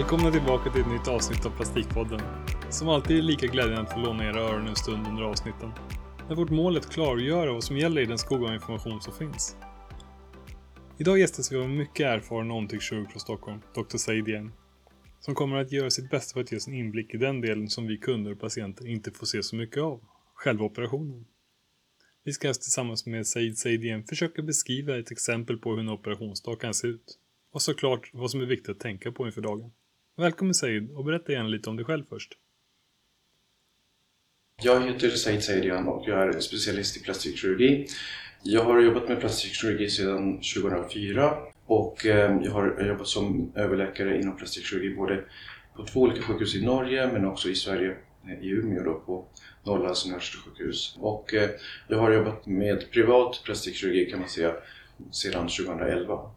Välkomna tillbaka till ett nytt avsnitt av Plastikpodden. Som alltid är det lika glädjande att få låna era öron en stund under avsnitten. När vårt mål är att klargöra vad som gäller i den skog av information som finns. Idag gästas vi av en mycket erfaren omtyckkirurg från Stockholm, Dr. Said igen. Som kommer att göra sitt bästa för att ge oss en inblick i den delen som vi kunder och patienter inte får se så mycket av, själva operationen. Vi ska alltså tillsammans med Said Saidien försöka beskriva ett exempel på hur en operationsdag kan se ut. Och såklart vad som är viktigt att tänka på inför dagen. Välkommen Said och berätta gärna lite om dig själv först. Jag heter Said Saidian och jag är specialist i plastikkirurgi. Jag har jobbat med plastikkirurgi sedan 2004 och ehm, jag har jobbat som överläkare inom plastikkirurgi både på två olika sjukhus i Norge men också i Sverige, eh, i Umeå då, på Norrlands universitetssjukhus. Och eh, jag har jobbat med privat plastikkirurgi kan man säga sedan 2011.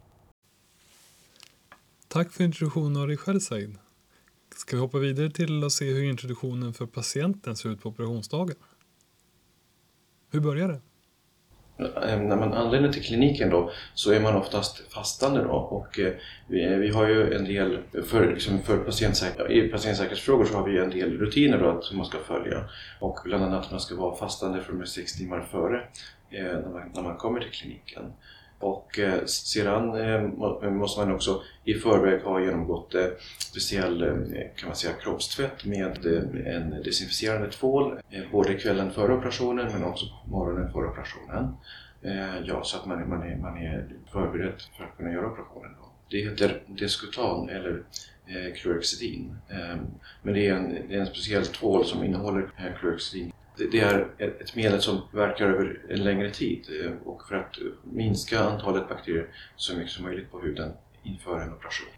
Tack för introduktionen av dig själv Said. Ska vi hoppa vidare till att se hur introduktionen för patienten ser ut på operationsdagen? Hur börjar det? Ehm, när man anländer till kliniken då så är man oftast fastande då och eh, vi, eh, vi har ju en del, för, liksom för patientsäker, i patientsäkerhetsfrågor så har vi en del rutiner då som man ska följa och bland annat att man ska vara fastande för sex timmar före eh, när, man, när man kommer till kliniken. Och eh, sedan eh, eh, måste man också i förväg ha genomgått speciell kan man säga, kroppstvätt med en desinficerande tvål både kvällen före operationen men också på morgonen före operationen. Ja, så att man, man, är, man är förberedd för att kunna göra operationen. Då. Det heter Descutan eller Chlorhexidin. Men det är, en, det är en speciell tvål som innehåller Chlorhexidin det är ett medel som verkar över en längre tid eh, och för att minska antalet bakterier så mycket som möjligt på huden inför en operation.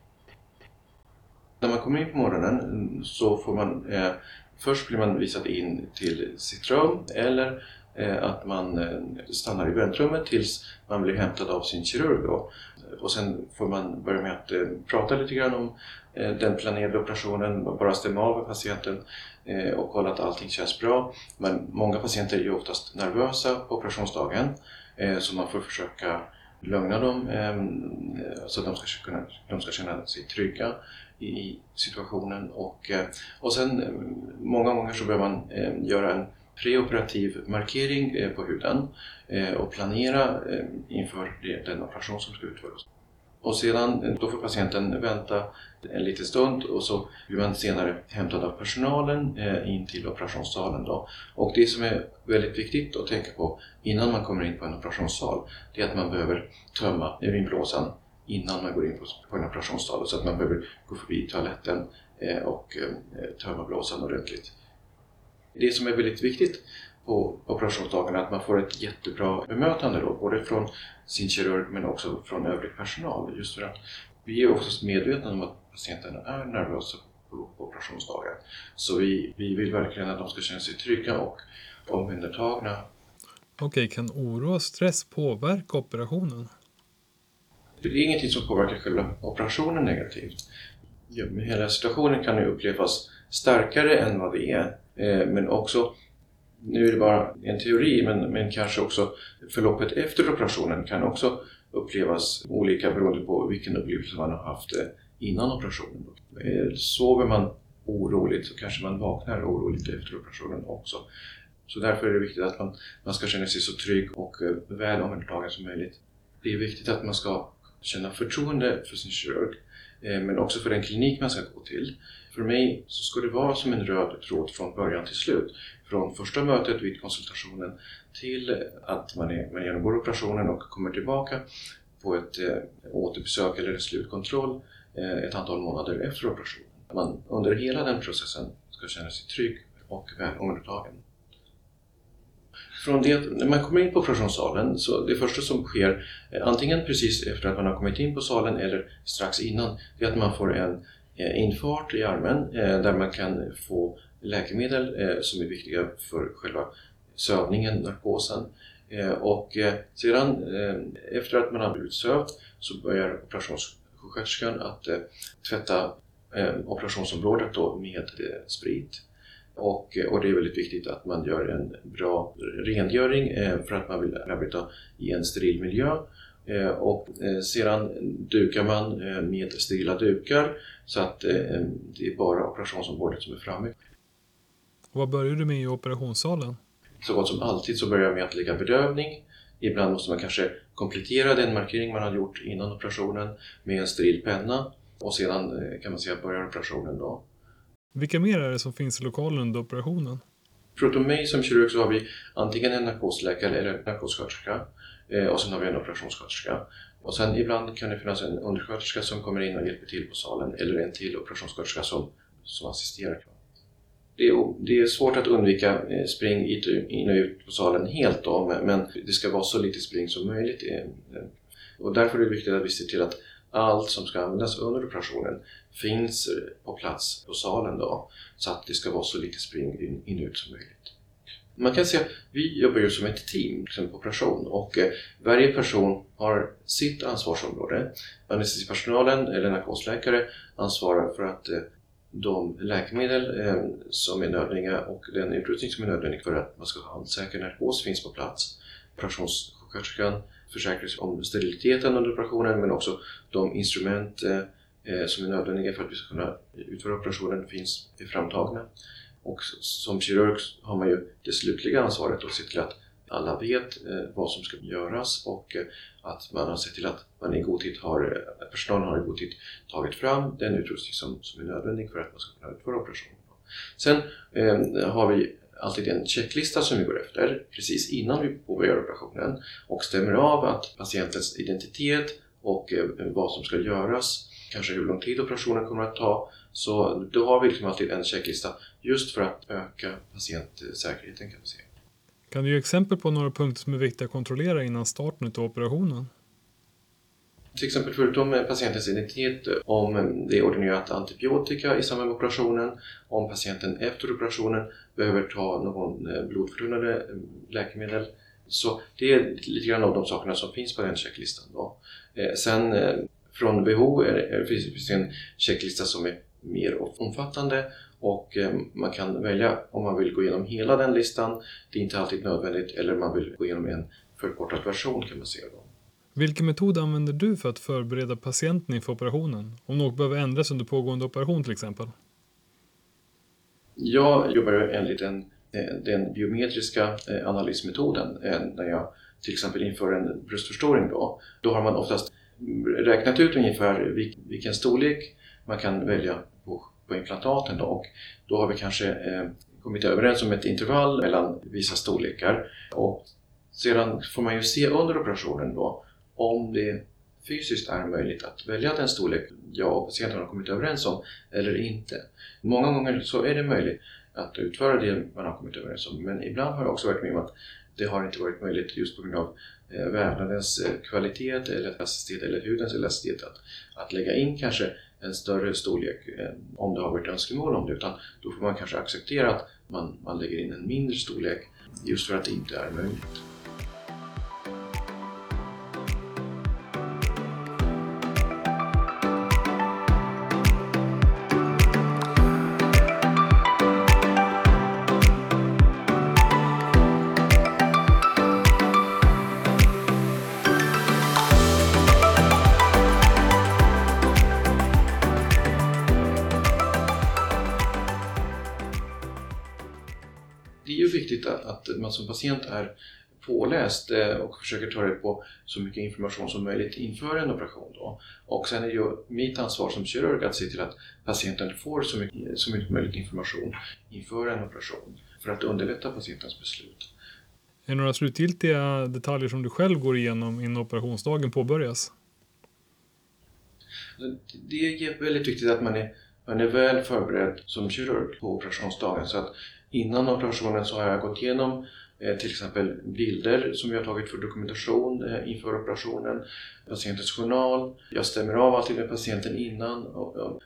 När man kommer in på morgonen mm, så får man eh, först blir man visad in till sitt rum eller eh, Eh, att man eh, stannar i väntrummet tills man blir hämtad av sin kirurg. Då. Eh, och sen får man börja med att prata lite grann om den planerade operationen, bara stämma av med patienten och kolla att allting känns bra. Men många patienter är ju oftast nervösa på operationsdagen så man får försöka lugna dem ehm, så att de ska, kunna, de ska känna sig trygga i situationen. Och, och sen många gånger så behöver man göra en preoperativ markering eh, på huden eh, och planera eh, inför den operation som ska utföras. Och sedan då får patienten vänta en liten stund och så blir man senare hämtad av personalen in till operationssalen. Då. Och det som är väldigt viktigt att tänka på innan man kommer in på en operationssal det är att man behöver tömma urinblåsan innan man går in på en operationssal så att man behöver gå förbi toaletten och tömma blåsan ordentligt. Det som är väldigt viktigt på operationsdagarna att man får ett jättebra bemötande då, både från sin kirurg men också från övrig personal. Just för att vi är oftast medvetna om att patienterna är nervösa på, på operationsdagar. Så vi, vi vill verkligen att de ska känna sig trygga och omhändertagna. Okej, kan oro och stress påverka operationen? Det är ingenting som påverkar själva operationen negativt. Hela situationen kan ju upplevas starkare än vad det är. Eh, men också nu är det bara en teori, men, men kanske också förloppet efter operationen kan också upplevas olika beroende på vilken upplevelse man har haft eh, innan operationen. Eh, sover man oroligt så kanske man vaknar oroligt efter operationen också. Så därför är det viktigt att man, man ska känna sig så trygg och väl omhändertagen som möjligt. Det är viktigt att man ska känna förtroende för sin kirurg men också för den klinik man ska gå till. För mig så ska det vara som en röd tråd från början till slut från första mötet vid konsultationen till att man, är, man genomgår operationen och kommer tillbaka på ett eh, återbesök eller en slutkontroll eh, ett antal månader efter operationen. Man under hela den processen ska känna sig trygg och väl omhändertagen. Från det när man kommer in på operationssalen, så det första som sker eh, antingen precis efter att man har kommit in på salen eller strax innan, det är att man får en eh, Eh, infart i armen eh, där man kan få läkemedel eh, som är viktiga för själva sövningen, narkosen. Och sedan efter att man har blivit sövd så börjar operationssjuksköterskan att tvätta operationsområdet då med sprit. Och, och, det är väldigt viktigt att man gör en bra rengöring för att man vill arbeta i en steril miljö och eh, sedan dukar man eh, med sterila dukar så att det är bara operationsområdet som är framme. Och vad börjar du med i operationssalen? Så gott som alltid så börjar jag med att lägga bedövning. Ibland måste man kanske komplettera den markering man har gjort innan operationen med en steril penna och sedan kan man säga börjar operationen då. Vilka mer är det som finns i lokalen under operationen? Förutom mig som kirurg så har vi antingen en narkosläkare eller en narkossköterska Eh, Eh, och sen har vi en operationssköterska. Och sen ibland kan det finnas en undersköterska som kommer in och hjälper till på salen eller en till operationssköterska som, som assisterar. Det är, det är svårt att undvika eh, spring in och ut på salen helt då, men det ska vara så lite spring som möjligt. Eh, och därför är det viktigt att vi ser till att allt som ska användas under operationen finns på plats på salen då, så att det ska vara så lite spring in och ut som möjligt. Man kan säga att vi jobbar ju som ett team liksom på operation och eh, varje person har sitt ansvarsområde. Anestesipersonalen eller narkosläkare ansvarar för att eh, de läkemedel eh, som är nödvändiga och den utrustning som är nödvändig för att man ska ha en säker narkos finns på plats. Operationssjuksköterskan försäkrar sig om steriliteten under operationen men också de instrument eh, eh, som är nödvändiga för att vi ska kunna utföra operationen finns framtagna. Och som kirurg har man ju det slutliga ansvaret att se till att alla vet eh, vad som ska göras och eh, att man har sett till att man i god tid har, eh, personalen har i god tid tagit fram den utrustning som, som är nödvändig för att man ska kunna utföra operationen. Sen eh, har vi alltid en checklista som vi går efter precis innan vi påbörjar operationen och stämmer av att patientens identitet och eh, vad som ska göras, kanske hur lång tid operationen kommer att ta. Så då har vi liksom alltid en checklista just för att öka patientsäkerheten kan man säga. Kan du ge exempel på några punkter som är viktiga att kontrollera innan starten av operationen? Till exempel förutom patientens identitet, om det är ordinerat antibiotika i samband med operationen, om patienten efter operationen behöver ta någon eh, blodförtunnande eh, läkemedel. Så det är lite grann av de sakerna som finns på den checklistan. Då. Eh, sen från är det, finns det en checklista som är mer omfattande och eh, man kan välja om man vill gå igenom hela den listan. Det är inte alltid nödvändigt eller om man vill gå igenom en förkortad version kan man säga. Då. Vilken metod använder du för att förbereda patienten inför operationen? Om något behöver ändras under pågående operation till exempel? Jag jobbar enligt den, eh, den biometriska eh, analysmetoden när jag till exempel inför en bröstförstoring. Då, då har man oftast räknat ut ungefär vilken storlek man kan välja på på implantaten. Då. Och då har vi kanske eh, kommit överens om ett intervall mellan vissa storlekar. Och sedan får man ju se under operationen då om det fysiskt är möjligt att välja den storlek jag och patienten har kommit överens om eller inte. Många gånger så är det möjligt att utföra det man har kommit överens om men ibland har jag också varit med om att det har inte varit möjligt just på grund av eh, vävnadens eh, kvalitet eller elasticitet eller hudens elasticitet att, att lägga in kanske en större storlek om det har varit önskemål om det utan då får man kanske acceptera att man, man lägger in en mindre storlek just för att det inte är möjligt. Viktigt att, att man som patient är påläst eh, och försöker ta rätt på så mycket information som möjligt inför en operation. Då. Och sen är det ju mitt ansvar som kirurg att se till att patienten får så mycket, så mycket möjligt information inför en operation för att underlätta patientens beslut. Är det några slutgiltiga detaljer som du själv går igenom innan operationsdagen påbörjas? Det är väldigt viktigt att man är, man är väl förberedd som kirurg på operationsdagen så att Innan operationen så har jag gått igenom eh, till exempel bilder som jag tagit för dokumentation eh, inför operationen, patientens journal, jag stämmer av alltid med patienten innan,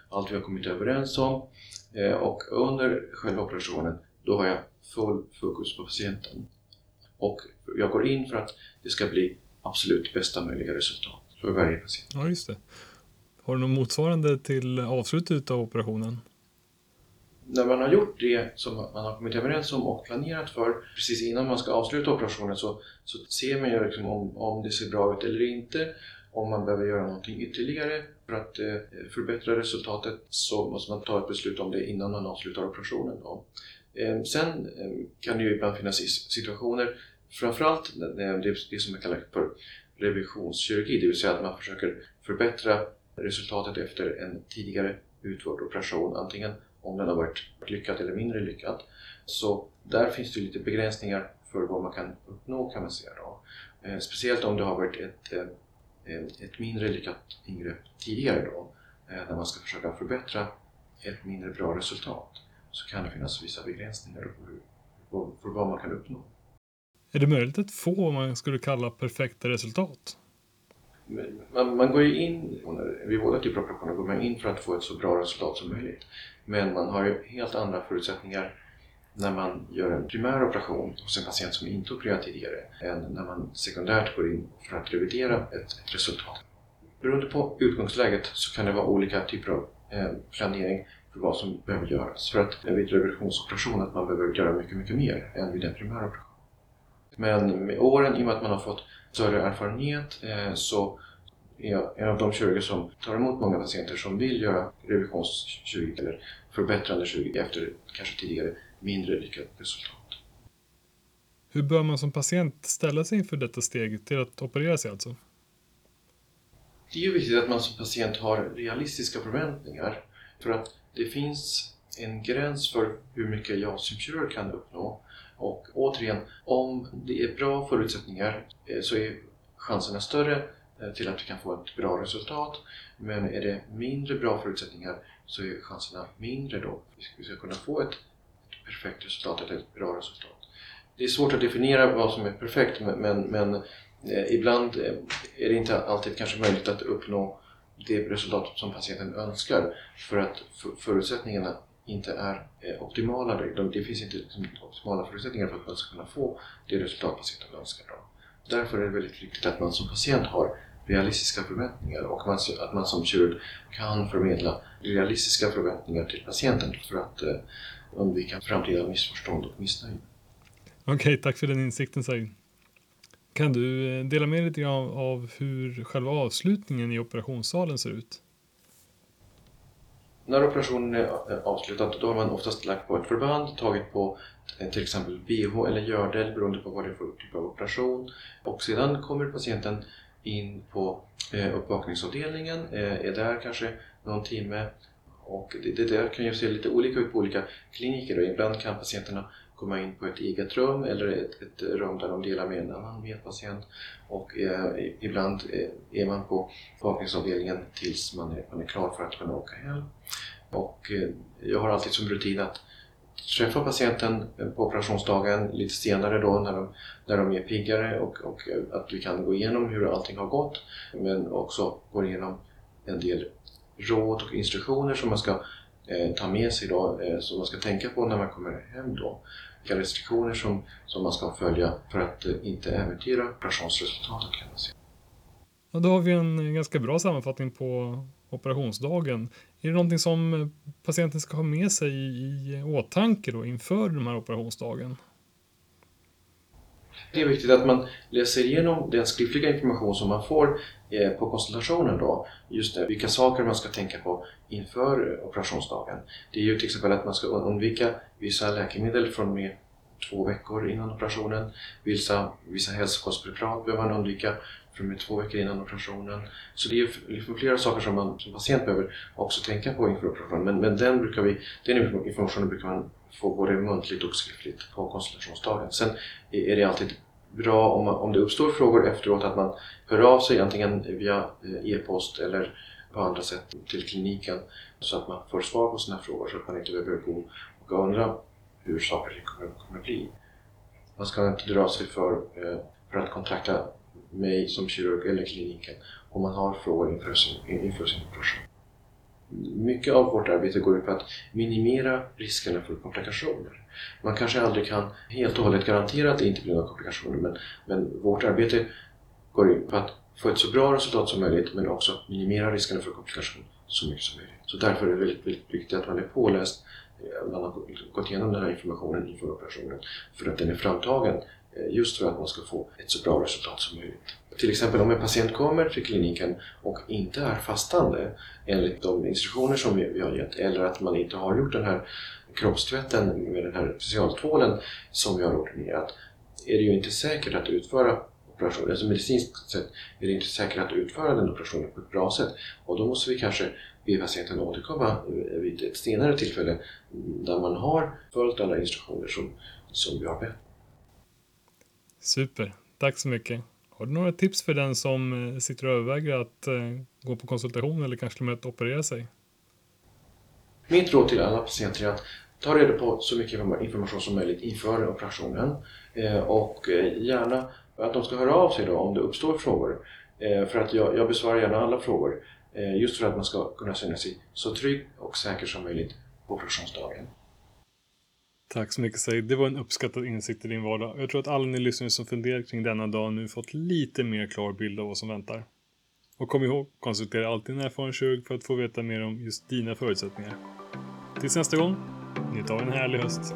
allt vi har kommit överens om eh, och under själva operationen då har jag full fokus på patienten. Och jag går in för att det ska bli absolut bästa möjliga resultat för varje patient. Ja, just det. Har du något motsvarande till avslutet av operationen? När man har gjort det som man har kommit överens om och planerat för precis innan man ska avsluta operationen så, så ser man ju liksom om, om det ser bra ut eller inte. Om man behöver göra någonting ytterligare för att eh, förbättra resultatet så måste man ta ett beslut om det innan man avslutar operationen. Då. Eh, sen eh, kan det ju ibland finnas situationer, framförallt det, det som är kallat för revisionskirurgi, det vill säga att man försöker förbättra resultatet efter en tidigare utförd operation, antingen om den har varit lyckad eller mindre lyckad. Så där finns det lite begränsningar för vad man kan uppnå kan man säga. Då. Eh, speciellt om det har varit ett, eh, eh ett mindre lyckat ingrepp tidigare då, eh, där man ska försöka förbättra ett mindre bra resultat, så kan det finnas vissa begränsningar för, för vad man kan uppnå. Är det möjligt att få vad man skulle kalla perfekta resultat? Man, man går ju in, vid båda typer av operationer går man in för att få ett så bra resultat som möjligt. Men man har ju helt andra förutsättningar när man gör en primär operation hos en patient som inte opererat tidigare än när man sekundärt går in för att revidera ett, ett resultat. Beroende på utgångsläget så kan det vara olika typer av eh, planering för vad som behöver göras. För att vid revisionsoperation att man behöver göra mycket, mycket mer än vid en primär operation. Men med åren, i och med att man har fått större erfarenhet, eh, så är jag en av de kirurger som tar emot många patienter som vill göra revisionskirurgi eller förbättrande kirurgi efter kanske tidigare mindre lyckat resultat. Hur bör man som patient ställa sig inför detta steg till att operera sig alltså? Det är ju viktigt att man som patient har realistiska förväntningar för att det finns en gräns för hur mycket jag som kirurg kan uppnå. Och återigen, om det är bra förutsättningar eh, så är chanserna större eh, till att vi kan få ett bra resultat. Men är det mindre bra förutsättningar så är chanserna mindre då. Vi ska kunna få ett perfekt resultat, eller ett bra resultat. Det är svårt att definiera vad som är perfekt men, men eh, ibland eh, är det inte alltid kanske möjligt att uppnå det resultat som patienten önskar för att förutsättningarna inte är eh, optimala. Det finns inte liksom optimala förutsättningar för att man ska kunna få det resultat patienten önskar. Då. Därför är det väldigt viktigt att man som patient har realistiska förväntningar och att man som kirurg kan förmedla realistiska förväntningar till patienten för att eh, undvika framtida missförstånd och missnöje. Okej, okay, tack för den insikten Said. Kan du eh, dela med dig lite grann av hur själva avslutningen i operationssalen ser ut? När operationen är eh, avslutad då har man oftast lagt på ett förband, tagit på eh, till exempel BH eller gördel beroende på vad det är för typ av operation. Och sedan kommer patienten in på eh, uppvakningsavdelningen, är där kanske någon timme. Och det, det där kan ju se lite olika ut på olika kliniker och ibland kan patienterna komma in på ett eget rum eller ett, ett rum där de delar med en annan medpatient och eh, ibland eh, är man på uppvakningsavdelningen tills man är, man är klar för att kunna åka hem. Och eh, jag har alltid som rutin att träffa patienten på operationsdagen lite senare då när de, när de är piggare och, och eh, att vi kan gå igenom hur allting har gått men också gå igenom en del råd och instruktioner som man ska eh, ta med sig då, eh, som man ska tänka på när man kommer hem då. Vilka restriktioner som, som man ska följa för att eh, inte äventyra operationsresultatet kan man säga. Ja, då har vi en ganska bra sammanfattning på operationsdagen. Är det någonting som eh, patienten ska ha med sig i åtanke då inför den här operationsdagen? Det är viktigt att man läser igenom den skriftliga information som man får eh, på konsultationen då. Just det, vilka saker man ska tänka på inför eh, operationsdagen. Det är ju till exempel att man ska undvika vissa läkemedel från med två veckor innan operationen. Vissa, vissa hälsokostpreparat behöver man undvika från två veckor innan operationen. Så det är liksom flera saker som man som patient behöver också tänka på inför operationen. Men, men den, brukar vi, den informationen brukar man få både muntligt och skriftligt på konsultationsdagen. Sen är det alltid bra om, man, om det uppstår frågor efteråt att man hör av sig antingen via eh, e-post eller på andra sätt till kliniken så att man får svar på sina frågor så att man inte behöver gå och undra hur saker kommer, kommer bli. Man ska inte dra sig för, eh, för att kontakta mig som kirurg eller kliniken om man har frågor inför sin, inför sin operation. Mycket av vårt arbete går ut på att minimera riskerna för komplikationer. Man kanske aldrig kan helt och hållet garantera att det inte blir några komplikationer men, men vårt arbete går ut på att få ett så bra resultat som möjligt men också minimera riskerna för komplikationer så mycket som möjligt. Så därför är det väldigt, väldigt viktigt att man är påläst eh, man har gått igenom den här informationen inför operationen för att den är framtagen Eh, just för att man ska få ett så bra resultat som möjligt. Till exempel om en patient kommer till kliniken och inte är fastande enligt de instruktioner som vi har gett eller att man inte har gjort den här kroppstvätten med den här specialtvålen som vi har ordinerat är det ju inte säkert att utföra operationen. Alltså medicinskt sett är det inte säkert att utföra den operationen på ett bra sätt och då måste vi kanske be patienten återkomma vid ett senare tillfälle där man har följt alla instruktioner som, som vi har bett. Super, tack så mycket. Har du några tips för den som eh, sitter och överväger att eh, gå på konsultation eller kanske till och med att operera sig? Mitt råd till alla patienter är att ta reda på så mycket information som möjligt inför operationen eh, och gärna att de ska höra av sig då om det uppstår frågor. För att jag, jag besvarar gärna alla frågor just för att man ska kunna känna sig så trygg och säker som möjligt på operationsdagen. Tack så mycket Said. Det var en uppskattad insikt i din vardag. Jag tror att alla ni lyssnare som funderar kring denna dag nu fått lite mer klar bild av vad som väntar. Och kom ihåg, konsultera alltid en erfaren kirurg för att få veta mer om just dina förutsättningar. Tills nästa gång, njut av en härlig höst.